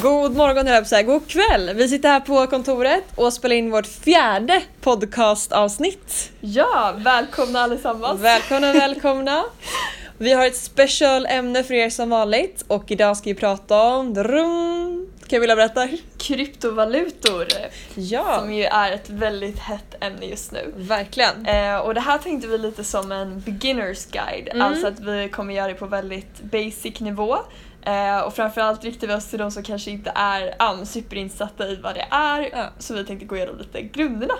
God morgon höll jag på god kväll! Vi sitter här på kontoret och spelar in vårt fjärde podcastavsnitt. Ja, välkomna allesammans! Välkomna, välkomna! Vi har ett special ämne för er som vanligt och idag ska vi prata om... Drum, Camilla berättar. Kryptovalutor, Ja, som ju är ett väldigt hett ämne just nu. verkligen. Eh, och det här tänkte vi lite som en beginners guide, Mm. alltså att vi kommer göra det på väldigt basic nivå. Eh, och framförallt riktar vi oss till de som kanske inte är um, superinsatta i vad det är, Ja. så vi tänkte gå igenom lite grunderna.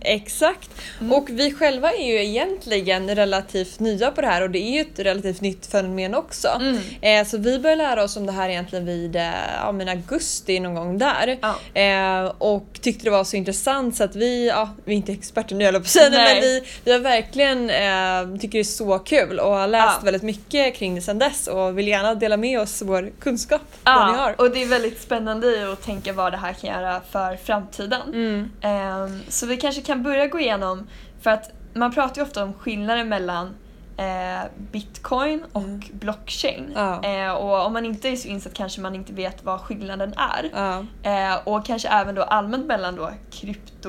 Exakt. Mm. Och vi själva är ju egentligen relativt nya på det här och det är ju ett relativt nytt fenomen också. Mm. Eh, så vi började lära oss om det här egentligen vid eh, ja, men augusti någon gång där. Ja. Eh, och tyckte det var så intressant så att vi, ja, vi är inte experter nu jag på säga, men vi, vi har verkligen eh, tycker det är så kul och har läst Ja. väldigt mycket kring det sedan dess och vill gärna dela med oss vår kunskap. Ja, har. och det är väldigt spännande att tänka vad det här kan göra för framtiden. Mm. Ehm, så vi kanske kan börja gå igenom, för att man pratar ju ofta om skillnaden mellan eh, bitcoin och Mm. blockchain. Ja. Eh, och om man inte är så insatt kanske man inte vet vad skillnaden är. Ja. Eh, och kanske även då allmänt mellan då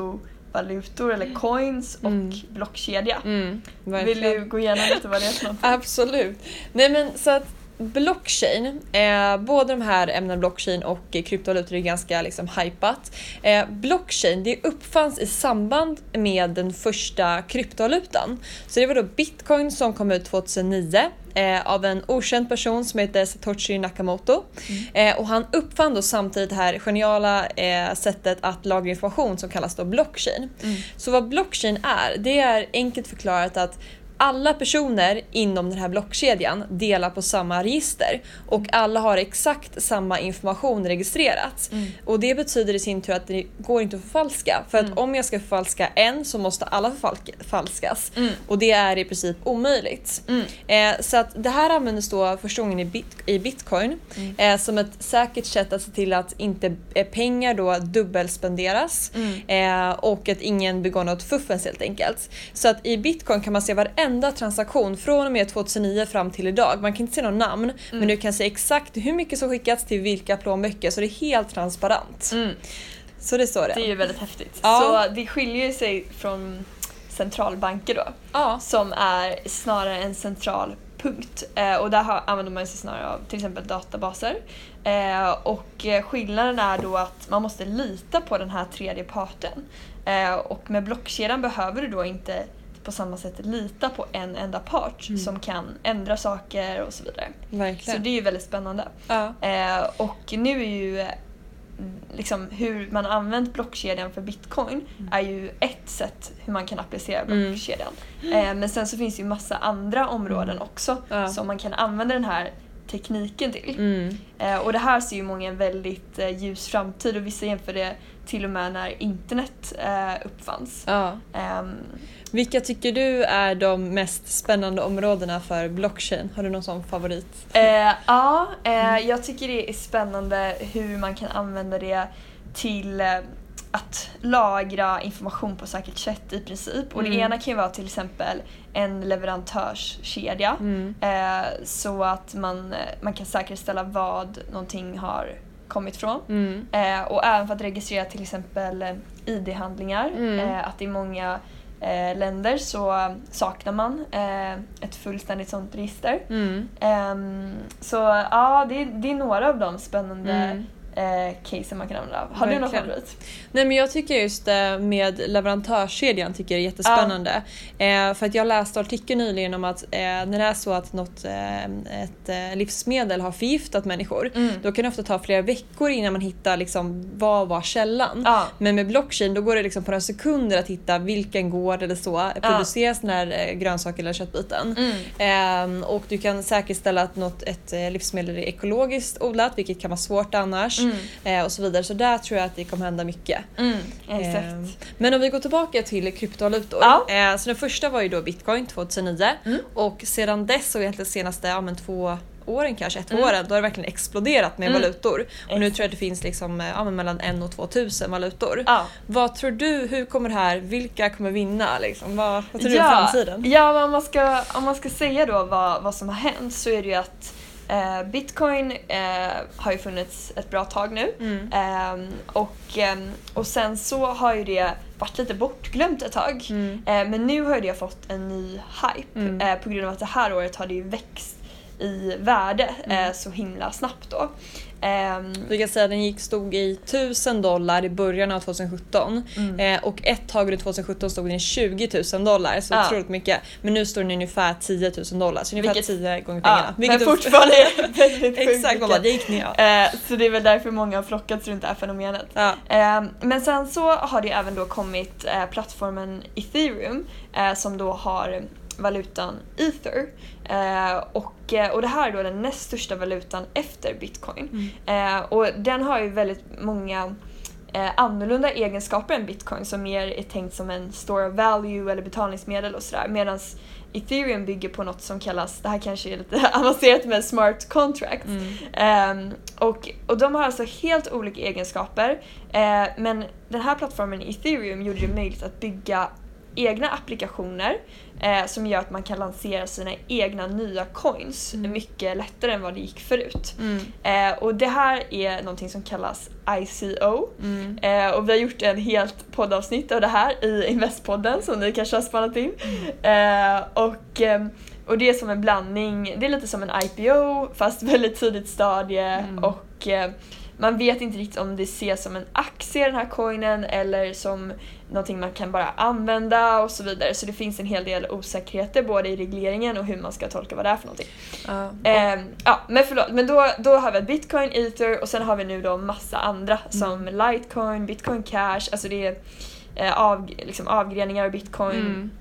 kryptovalutor eller coins och Mm. blockkedja. Mm, Vill du gå igenom lite vad det är för något? Absolut. Nej men så att blockchain, eh, både de här ämnena blockchain och eh, kryptovalutor är ganska liksom hypat. Eh, blockchain det uppfanns i samband med den första kryptovalutan. Så det var då bitcoin som kom ut 2009 eh, av en okänd person som heter Satoshi Nakamoto. Eh, och han uppfann då samtidigt det här geniala sättet att lagra information som kallas då blockchain. Mm. Så vad blockchain är, det är enkelt förklarat att alla personer inom den här blockkedjan delar på samma register och alla har exakt samma information registrerat. Mm. Och det betyder i sin tur att det går inte att förfalska. För att Mm. om jag ska förfalska en så måste alla förfalskas. Mm. Och det är i princip omöjligt. Mm. Eh, så att det här användes då första gången i, bit- i bitcoin Mm. eh, som ett säkert sätt att se till att inte eh, pengar då dubbelspenderas eh, och att ingen begår något fuffens helt enkelt. Så att i bitcoin kan man se varenda transaktion från och med 2009 fram till idag. Man kan inte se något namn men du kan se exakt hur mycket som skickats till vilka plånböcker så det är helt transparent. Mm. Så det står det. Det är ju väldigt häftigt. Ja. Så det skiljer sig från centralbanker då. Ja. som är snarare en central punkt. Eh, och där har, använder man sig snarare av till exempel databaser. Eh, och skillnaden är då att man måste lita på den här tredje parten. Eh, och med blockkedjan behöver du då inte på samma sätt lita på en enda part Mm. som kan ändra saker och så vidare. Så Verkligen. det är ju väldigt spännande. Ja. Eh, och nu är ju eh, liksom hur man har använt blockkedjan för bitcoin är ju ett sätt hur man kan applicera Mm. blockkedjan. Eh, men sen så finns det ju massa andra områden också Ja. som man kan använda den här tekniken till. Mm. Eh, och det här ser ju många en väldigt eh, ljus framtid och vissa jämför det till och med när internet eh, uppfanns. Ja. Ehm, Vilka tycker du är de mest spännande områdena för blockchain? Har du någon sån favorit? Eh, ja, eh, jag tycker det är spännande hur man kan använda det till att lagra information på säkert sätt i princip. Och det Mm. ena kan ju vara till exempel en leverantörskedja. Mm. Eh, så att man, eh, man kan säkerställa vad någonting har kommit från. Mm. Eh, och även för att registrera till exempel eh, ID-handlingar. Mm. Eh, att i många eh, länder så saknar man ett fullständigt sånt register. Mm. Ehm, så ja, det, det är några av de spännande Mm. Eh, casen man kan använda. Har du någon Verkligen. favorit? Nej men jag tycker just det med leverantörskedjan tycker jag är jättespännande. Eh, för att jag läste artikeln nyligen om att eh, när det är så att något, eh, ett eh, livsmedel har förgiftat människor Mm. då kan det ofta ta flera veckor innan man hittar liksom, vad var källan. Ja. Men med blockchain då går det liksom på några sekunder att hitta vilken gård eller så produceras den här eh, grönsaken eller köttbiten. Mm. Ehm, och du kan säkerställa att något, ett eh, livsmedel är ekologiskt odlat vilket kan vara svårt annars. Mm. Eh, och så vidare. Så där tror jag att det kommer hända mycket. Mm. Ehm, Men om vi går tillbaka till kryptovalutor. Ja. Eh, så den första var ju då bitcoin 2009 Mm. och sedan dess och egentligen senaste ja, men två åren kanske, ett Mm. åren, då har det verkligen exploderat med Mm. valutor. Och nu tror jag att det finns liksom, eh, ja, mellan en och två tusen valutor. Ja. Vad tror du, hur kommer det här, vilka kommer vinna? Liksom? Vad, vad tror du om Ja, framtiden? ja men om, man ska, om man ska säga då vad, vad som har hänt så är det ju att Eh, Bitcoin eh, har ju funnits ett bra tag nu Mm. Ehm, och, ehm, och sen så har ju det varit lite bortglömt ett tag. Mm. Eh, men nu har ju det fått en ny hype Mm. eh, på grund av att det här året har det ju växt i värde Mm. eh, så himla snabbt då. Ehm, Vi kan säga att den gick, stod i 1000 dollar i början av 2017 Mm. eh, och ett tag under 2017 stod den i 20 000 dollar så Ja. otroligt mycket. Men nu står den i ungefär 10 000 dollar så ungefär Vilket- 10 gånger ja, pengarna. men Vilket är- fortfarande är väldigt sjukt Exakt, man bara, det gick ner. Eh, så det är väl därför många har flockats runt det här fenomenet. Ja. Eh, men sen så har det även då kommit eh, plattformen ethereum eh, som då har valutan ether. Eh, och, eh, och det här är då den näst största valutan efter bitcoin. Mm. Eh, och den har ju väldigt många eh, annorlunda egenskaper än bitcoin som mer är tänkt som en store of value eller betalningsmedel och sådär. Medan ethereum bygger på något som kallas, det här kanske är lite avancerat med smart contracts. Mm. Ehm, och, och de har alltså helt olika egenskaper. Eh, men den här plattformen ethereum gjorde det möjligt att bygga egna applikationer eh, som gör att man kan lansera sina egna nya coins Mm. mycket lättare än vad det gick förut. Mm. Eh, och det här är någonting som kallas ICO. Mm. Eh, och vi har gjort en helt poddavsnitt av det här i Investpodden som ni kanske har spannat in. Eh, och, ehm, och det är som en blandning, det är lite som en IPO fast väldigt tidigt stadie Mm. och eh, man vet inte riktigt om det ses som en aktie den här coinen eller som någonting man kan bara använda och så vidare. Så det finns en hel del osäkerheter både i regleringen och hur man ska tolka vad det är för någonting. Ja. Ehm, ja, men förlåt, men då, då har vi bitcoin, ether och sen har vi nu då massa andra som litecoin, bitcoin cash, alltså det är eh, av, liksom avgreningar av bitcoin, Mm.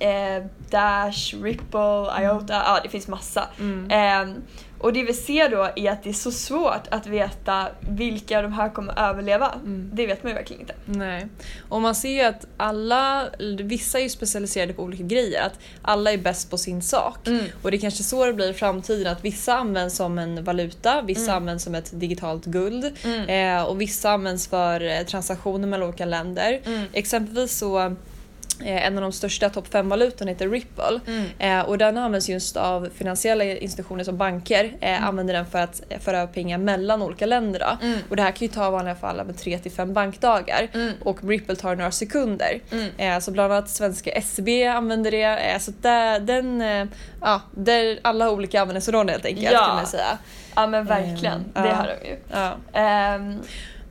Eh, dash, ripple, iota, ja det finns massa. Mm. Ehm, och det vi ser då är att det är så svårt att veta vilka av de här kommer överleva. Mm. Det vet man ju verkligen inte. Nej. Och man ser ju att alla, vissa är ju specialiserade på olika grejer, att alla är bäst på sin sak. Mm. Och det är kanske så det blir i framtiden, att vissa används som en valuta, vissa Mm. används som ett digitalt guld Mm. eh, och vissa används för eh, transaktioner mellan olika länder. Mm. Exempelvis så Eh, en av de största topp 5-valutorna heter Ripple. Mm. Eh, och den används just av finansiella institutioner som banker. Eh, Använder den för att eh, föra över pengar mellan olika länder. Mm. Och det här kan ju ta i vanliga fall med 3 till 5 bankdagar. Mm. Och Ripple tar några sekunder. Mm. Eh, så bland annat svenska SEB använder det. Eh, så där, den, eh, ja, där alla har olika användningsområden helt enkelt Ja. kan man säga. Ja men verkligen, Ehm, det har de ju. Ja.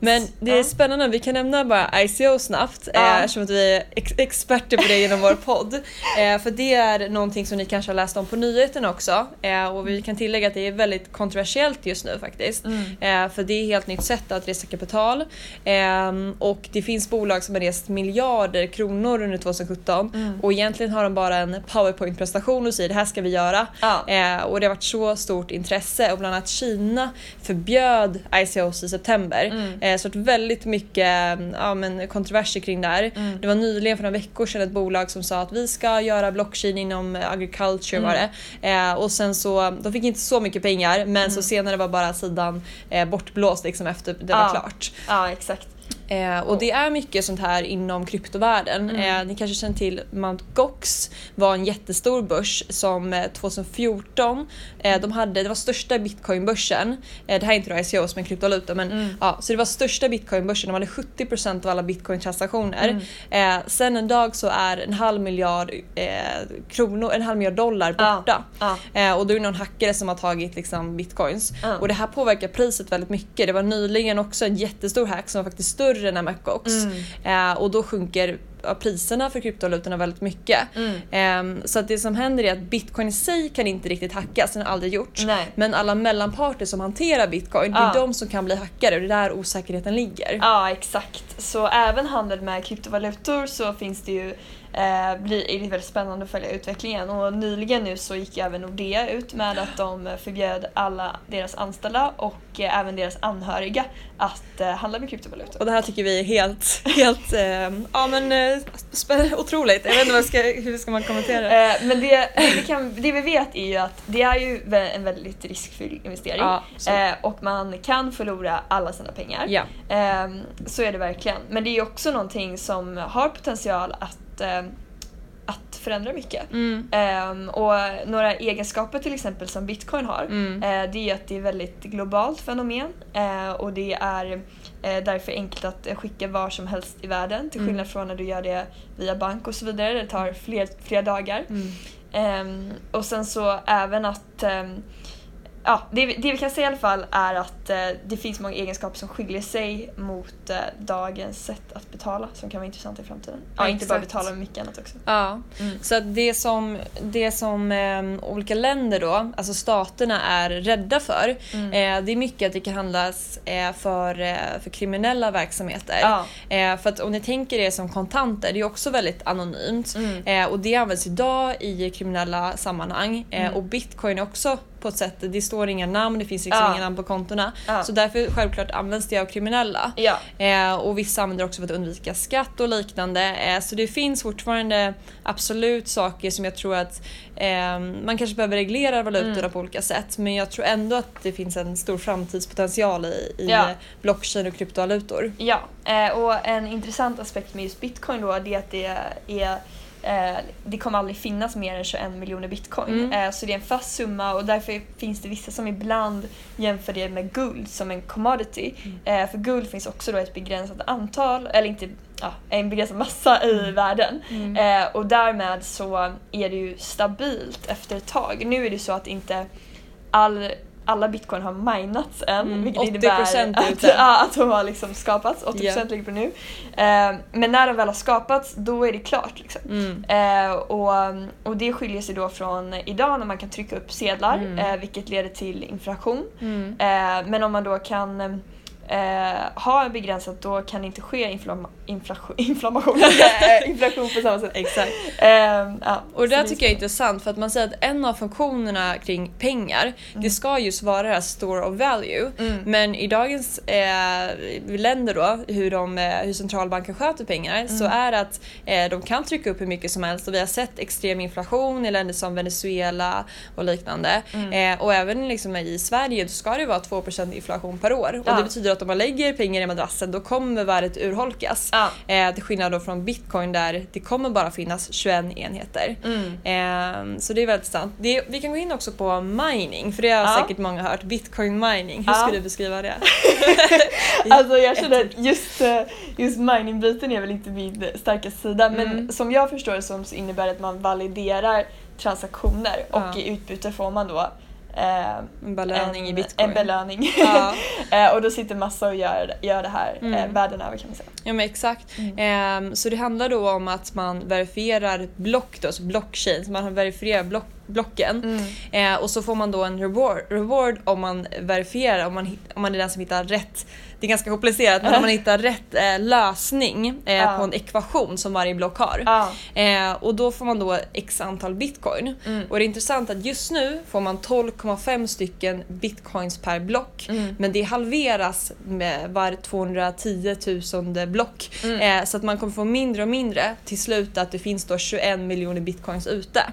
Men det är Ja. spännande, vi kan nämna bara ICO snabbt Ja. eh, eftersom att vi är ex- experter på det genom vår podd. Eh, för det är någonting som ni kanske har läst om på nyheterna också eh, och vi kan tillägga att det är väldigt kontroversiellt just nu faktiskt. Mm. För det är ett helt nytt sätt att resa kapital Ehm, och det finns bolag som har rest miljarder kronor under 2017 Mm. och egentligen har de bara en powerpoint-presentation och säger det här ska vi göra. Ja. Och det har varit så stort intresse och bland annat Kina förbjöd ICOs i september. Mm. Så det väldigt mycket ja, men kontroverser kring det här. Mm. Det var nyligen för några veckor sedan ett bolag som sa att vi ska göra blockchain inom eh, agriculture var det. Mm. Eh, och sen så, de fick inte så mycket pengar men så senare var bara sidan eh, bortblåst liksom efter det var Ja. klart. Ja exakt. Eh, och det är mycket sånt här inom kryptovärlden. Mm. Eh, ni kanske känner till Mt. Gox var en jättestor börs som eh, 2014, eh, de hade, det var största bitcoinbörsen. Eh, det här är inte då ICO som en kryptovaluta men Mm. ja, så det var största bitcoinbörsen, de hade 70% av alla bitcointransaktioner. Eh, sen en dag så är en halv miljard kronor, en halv miljard dollar borta. Ja. Eh, och då är det någon hackare som har tagit liksom, bitcoins. Ja. Och det här påverkar priset väldigt mycket. Det var nyligen också en jättestor hack som var faktiskt större än MacOx. Mm. Eh, och då sjunker priserna för kryptovalutorna väldigt mycket. Mm. Eh, så att det som händer är att bitcoin i sig kan inte riktigt hackas, den har aldrig gjort. Nej. Men alla mellanparter som hanterar bitcoin, det är de som kan bli hackade och det är där osäkerheten ligger. Ja exakt. Så även handel med kryptovalutor så finns det ju eh, blir, är det väldigt spännande att följa utvecklingen och nyligen nu så gick även Nordea ut med att de förbjöd alla deras anställda och eh, även deras anhöriga att eh, handla med kryptovalutor. Och det här tycker vi är helt, helt eh, ja men otroligt. Jag vet inte vad ska, hur ska man kommentera det? Men det, det, vi kan, det vi vet är ju att det är ju en väldigt riskfylld investering Ja, och man kan förlora alla sina pengar. Ja. Ehm, så är det verkligen. Men det är ju också någonting som har potential att, eh, att förändra mycket. Mm. Ehm, och några egenskaper till exempel som bitcoin har Mm. eh, det är att det är väldigt globalt fenomen eh, och det är därför enkelt att skicka var som helst i världen till Mm. skillnad från när du gör det via bank och så vidare. Det tar fler, flera dagar. Mm. Ehm, och sen så även att ehm, Ja, det, vi- det vi kan säga i alla fall är att eh, det finns många egenskaper som skiljer sig mot eh, dagens sätt att betala som kan vara intressant i framtiden. Ja, inte bara betala men mycket annat också. Ja, Mm. så det som, det som eh, olika länder då, alltså staterna är rädda för, Mm. eh, det är mycket att det kan handlas eh, för, eh, för kriminella verksamheter. Ja. För att om ni tänker er som kontanter, det är också väldigt anonymt. Mm. Och det används idag i kriminella sammanhang. Mm. Och bitcoin är också på ett sätt, det står inga namn, det finns liksom Ja. inga namn på kontona. Ja. Så därför självklart används det av kriminella. Ja. Eh, och vissa använder det också för att undvika skatt och liknande. Eh, så det finns fortfarande absolut saker som jag tror att eh, man kanske behöver reglera valutorna Mm. på olika sätt. Men jag tror ändå att det finns en stor framtidspotential i, i blockchain och kryptovalutor. Ja, eh, och en intressant aspekt med just bitcoin då det är att det är eh, det kommer aldrig finnas mer än 21 miljoner bitcoin. Mm. Eh, så det är en fast summa och därför finns det vissa som ibland jämför det med guld som en commodity. Mm. Eh, för guld finns också då ett begränsat antal, eller inte ja, en begränsad massa i Mm. världen. Eh, och därmed så är det ju stabilt efter ett tag. Nu är det så att inte all, alla bitcoin har minats än. Mm, Vilket 80% innebär är att, ja, att de har liksom skapats. 80% Ja. ligger på nu. Eh, men när de väl har skapats, då är det klart. Liksom. Mm. Eh, och, och det skiljer sig då från idag när man kan trycka upp sedlar, Mm. eh, vilket leder till inflation. Mm. Eh, men om man då kan eh, ha begränsat, då kan det inte ske inflamma, inflation, inflammation, inflation på samma sätt. Exakt. Eh, ja, Och det där är tycker jag är intressant för att man säger att en av funktionerna kring pengar, det ska just vara det här store of value. Mm. Men i dagens eh, länder då, hur, de, eh, hur centralbanken sköter pengar, så är det att eh, de kan trycka upp hur mycket som helst och vi har sett extrem inflation i länder som Venezuela och liknande. Eh, och även liksom i Sverige så ska det vara 2% inflation per år. Och Ja. det betyder att om man lägger pengar i madrassen då kommer värdet urholkas. Ja. Eh, till skillnad då från bitcoin där det kommer bara finnas 21 enheter. Mm. Eh, så det är väldigt sant. Det, vi kan gå in också på mining, för det har Ja. säkert många hört. Bitcoin mining, hur Ja. skulle du beskriva det? Alltså jag känner att just, eh, just mining-biten är väl inte min starka sida men Mm. som jag förstår det som så innebär det att man validerar transaktioner Ja. och i utbyte får man då En belöning en, i bitcoin. En belöning. Ja. eh, och då sitter massa och gör, gör det här eh, Mm. världen över kan man säga. Ja men exakt. Mm. Ehm, så det handlar då om att man verifierar block då, så blockchain, så man verifierar block, blocken. Mm. Eh, och så får man då en reward, reward om man verifierar, om man, om man är den som hittar rätt. Det är ganska komplicerat men om man hittar rätt eh, lösning eh, Ja. på en ekvation som varje block har. Ja. Eh, och då får man då x antal bitcoin. Mm. Och det är intressant att just nu får man 12,5 stycken bitcoins per block. Mm. Men det halveras med var 210 000 block. Mm. Eh, så att man kommer få mindre och mindre till slut att det finns då 21 miljoner bitcoins ute.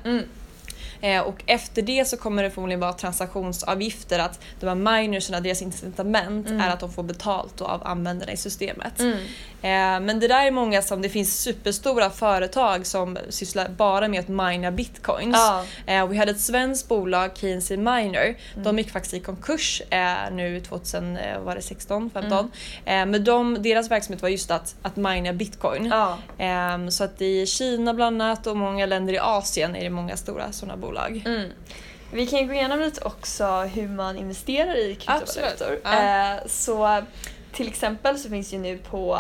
Eh, och efter det så kommer det förmodligen vara transaktionsavgifter att de här minerserna, deras incitament Mm. är att de får betalt av användarna i systemet. Mm. Eh, men det där är många som, det finns superstora företag som sysslar bara med att mina bitcoins. Ja. Eh, vi hade ett svenskt bolag, KNC Miner, Mm. de gick faktiskt i konkurs eh, nu 2016, 15 Mm. eh, Men de, deras verksamhet var just att, att mina bitcoin. Ja. Eh, så att i Kina bland annat och många länder i Asien är det många stora sådana bolag. Mm. Vi kan ju gå igenom lite också hur man investerar i kryptovalutor. Ja. Eh, så till exempel så finns ju nu på,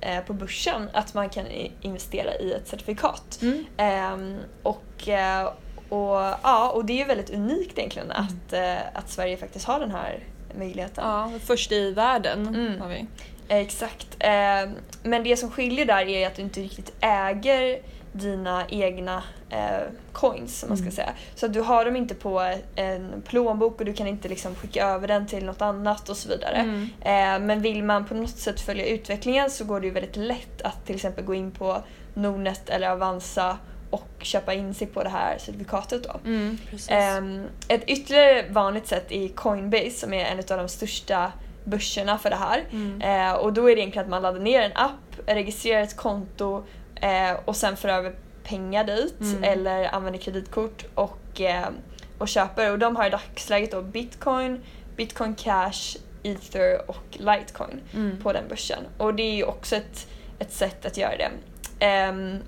eh, på börsen att man kan investera i ett certifikat. Mm. Ehm, och, eh, och, ja, och det är ju väldigt unikt egentligen att, eh, att Sverige faktiskt har den här möjligheten. Ja, först i världen Mm. har vi. Exakt. Eh, men det som skiljer där är att du inte riktigt äger dina egna eh, coins, som man ska Mm. säga. Så att du har dem inte på en plånbok och du kan inte liksom skicka över den till något annat och så vidare. Mm. Eh, men vill man på något sätt följa utvecklingen så går det ju väldigt lätt att till exempel gå in på Nordnet eller Avanza och köpa in sig på det här certifikatet då. Mm. Ehm, ett ytterligare vanligt sätt är Coinbase som är en av de största börserna för det här. Mm. Eh, och då är det egentligen att man laddar ner en app, registrerar ett konto eh, och sen för över pengar dit Mm. eller använder kreditkort och, eh, och köper. Och de har i dagsläget då bitcoin, bitcoin cash, ether och litecoin Mm. på den börsen. Och det är ju också ett, ett sätt att göra det. Ehm,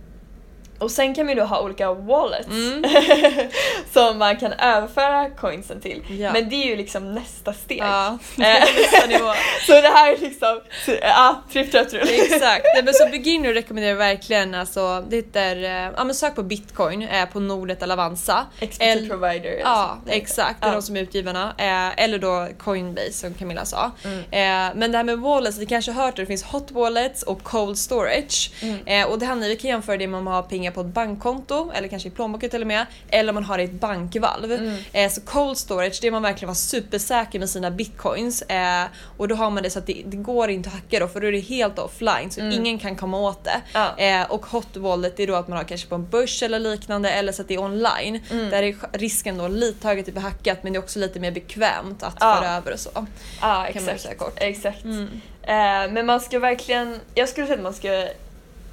och sen kan man ju då ha olika wallets Mm. som man kan överföra coinsen till. Ja. Men det är ju liksom nästa steg. Ja, nästa nivå. så det här är liksom, ja, tripp trapp trull. Exakt. Nej, men så beginner rekommenderar jag verkligen alltså, det heter, eh, ja men sök på bitcoin eh, på Nordnet eller Avanza. Expertise El- provider. Ja, sånt. exakt. Det är Ja. de som är utgivarna. Eh, eller då Coinbase som Camilla sa. Mm. Eh, men det här med wallets, ni kanske har hört det, det finns hot wallets och cold storage. Mm. Eh, och det handlar, vi kan jämföra det med om man har pengar på ett bankkonto eller kanske i plånboken till och med. Eller om man har det i ett bankvalv. Mm. Eh, så cold storage, det är man verkligen vara supersäker med sina bitcoins. Eh, och då har man det så att det, det går inte att hacka då för då är det helt offline så Mm. ingen kan komma åt det. Ja. Eh, och hot wallet är då att man har kanske på en börs eller liknande eller så att det är online. Mm. Där är risken då lite högre att det blir hackat men det är också lite mer bekvämt att Ja. föra över och så. Ja, Kan man exakt. säga kort. exakt. Mm. Eh, men man ska verkligen, jag skulle säga att man ska,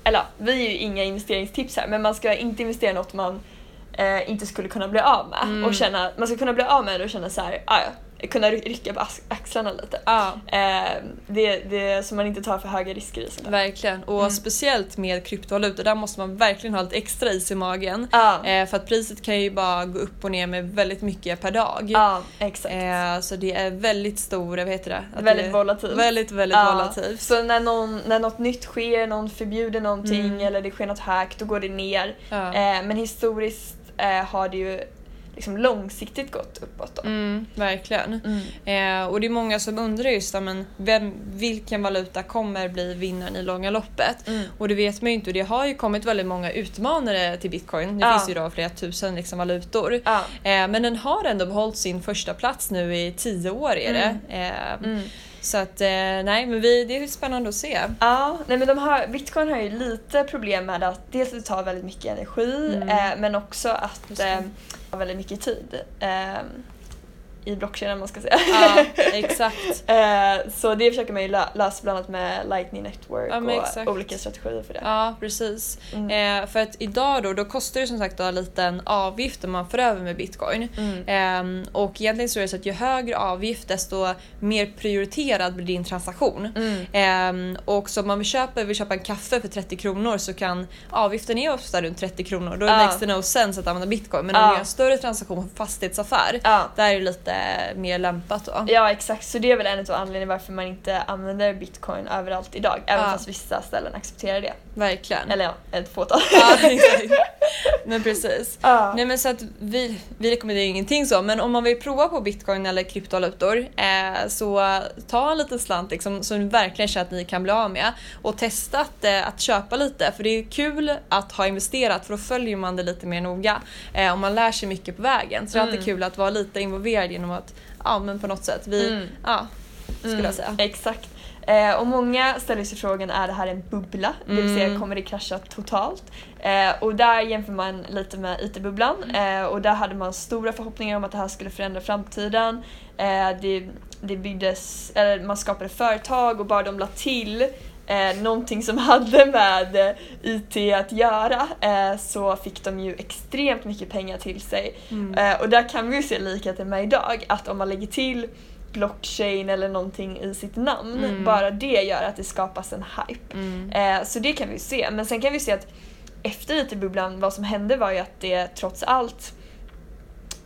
eller vi är ju inga investeringstips här, men man ska inte investera i något man eh, inte skulle kunna bli av med. Mm. Och känna, man ska kunna bli av med det och känna så här, ah, ja, kunna ry- rycka på ax- axlarna lite. Ja. Eh, det, det, så man inte tar för höga risker i sånt där. Verkligen, och Mm. speciellt med kryptovalutor, där måste man verkligen ha lite extra is i magen. Ja, Eh, för att priset kan ju bara gå upp och ner med väldigt mycket per dag. ja exakt. Eh, så det är väldigt stor, vad heter det? Att väldigt det volatilt. Väldigt, väldigt Ja, volatilt. Så när, någon, när något nytt sker, någon förbjuder någonting Mm. eller det sker något hack, då går det ner. Men historiskt eh, har det ju liksom långsiktigt gått uppåt. Då. Mm, verkligen. Mm. Eh, och det är många som undrar just men vem, vilken valuta kommer bli vinnaren i långa loppet. Mm. Och det vet man ju inte och det har ju kommit väldigt många utmanare till bitcoin. Det Ja. finns ju då flera tusen liksom, valutor. Ja. Eh, men den har ändå behållit sin första plats nu i tio år är det. Eh. Så att eh, nej men vi, det är spännande att se. Ja, nej men de har, bitcoin har ju lite problem med att dels att det tar väldigt mycket energi Mm. eh, men också att väldigt mycket tid. Ehm, i blockkedjan man ska säga. Ja, exakt. eh, så det försöker man ju lö- lösa bland annat med Lightning Network Ja, och olika strategier för det. Ja precis. Mm. Eh, för att idag då, då kostar det som sagt då en liten avgift om man för över med bitcoin. Mm. Ehm, och egentligen så är det så att ju högre avgift desto mer prioriterad blir din transaktion. Mm. Ehm, och så om man vill köpa, vill köpa en kaffe för 30 kronor så kan avgiften är ofta runt 30 kronor. Då Ja. makes det no sense att använda bitcoin. Men om Ja. du gör en större transaktion på fastighetsaffär, Ja. där är det lite mer lämpat då. Ja exakt, så det är väl en av anledningarna varför man inte använder bitcoin överallt idag. Även Ja. fast vissa ställen accepterar det. Verkligen. Eller ja, ett fåtal. ja, exakt. Men precis. Ja. Nej men så att vi, vi rekommenderar ingenting så men om man vill prova på bitcoin eller kryptovalutor eh, så ta en liten slant liksom, som ni verkligen känner att ni kan bli av med och testa att, eh, att köpa lite för det är kul att ha investerat för då följer man det lite mer noga eh, och man lär sig mycket på vägen så det är alltid Mm. kul att vara lite involverad genom att ja men på något sätt vi, Mm. ja skulle Mm, jag säga. Exakt. Eh, och många ställer sig frågan, är det här en bubbla? Det vill säga, Mm. kommer det krascha totalt? Eh, och där jämför man lite med IT-bubblan eh, och där hade man stora förhoppningar om att det här skulle förändra framtiden. Eh, det, det byggdes, eller man skapade företag och bara de la till eh, någonting som hade med IT att göra eh, så fick de ju extremt mycket pengar till sig. Mm. Eh, och där kan vi ju se likheten med idag, att om man lägger till blockchain eller någonting i sitt namn, Mm. bara det gör att det skapas en hype. Mm. Eh, så det kan vi se. Men sen kan vi se att efter IT-bubblan, vad som hände var ju att det trots allt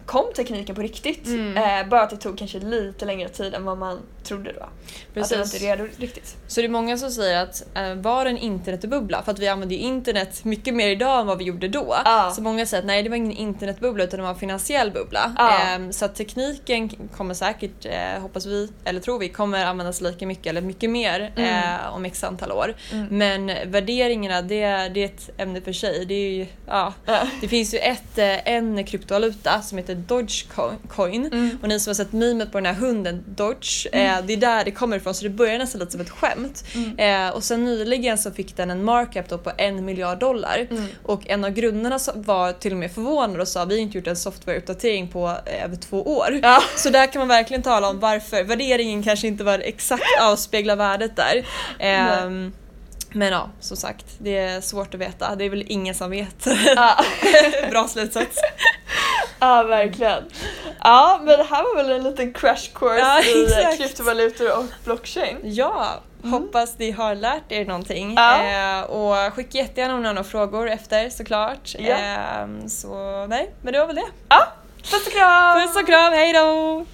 kom tekniken på riktigt. Mm. Eh, bara att det tog kanske lite längre tid än vad man trodde då. Att det var Precis. inte redo riktigt. Så det är många som säger att eh, var en internetbubbla? För att vi använder ju internet mycket mer idag än vad vi gjorde då. Ja. Så många säger att nej det var ingen internetbubbla utan det var en finansiell bubbla. Ja. Ehm, så att tekniken kommer säkert, eh, hoppas vi, eller tror vi, kommer användas lika mycket eller mycket mer Mm. eh, om x antal år. Mm. Men värderingarna det, det är ett ämne för sig. Det, ju, ja, Ja. det finns ju ett, eh, en kryptovaluta som heter Dogecoin. Mm. Och ni som har sett memet på den här hunden Dodge, eh, det är där det kommer ifrån så det börjar nästan lite som ett skämt. Mm. Eh, och sen nyligen så fick den en markup på en miljard dollar. Mm. Och en av grundarna var till och med förvånad och sa vi har inte gjort en softwareuppdatering på eh, över två år. Ja. Så där kan man verkligen tala om varför värderingen kanske inte var exakt avspegla värdet där. Ehm, Men ja, som sagt, det är svårt att veta. Det är väl ingen som vet. Ja. Bra slutsats. Ja, verkligen. Ja, men det här var väl en liten crash course Ja, i exakt. kryptovalutor och blockchain. Ja, hoppas ni har lärt er någonting. Ja. Eh, och skicka jättegärna om ni har några frågor efter såklart. Ja. Eh, så nej, men det var väl det. Ja, puss och kram! Puss och kram, hejdå!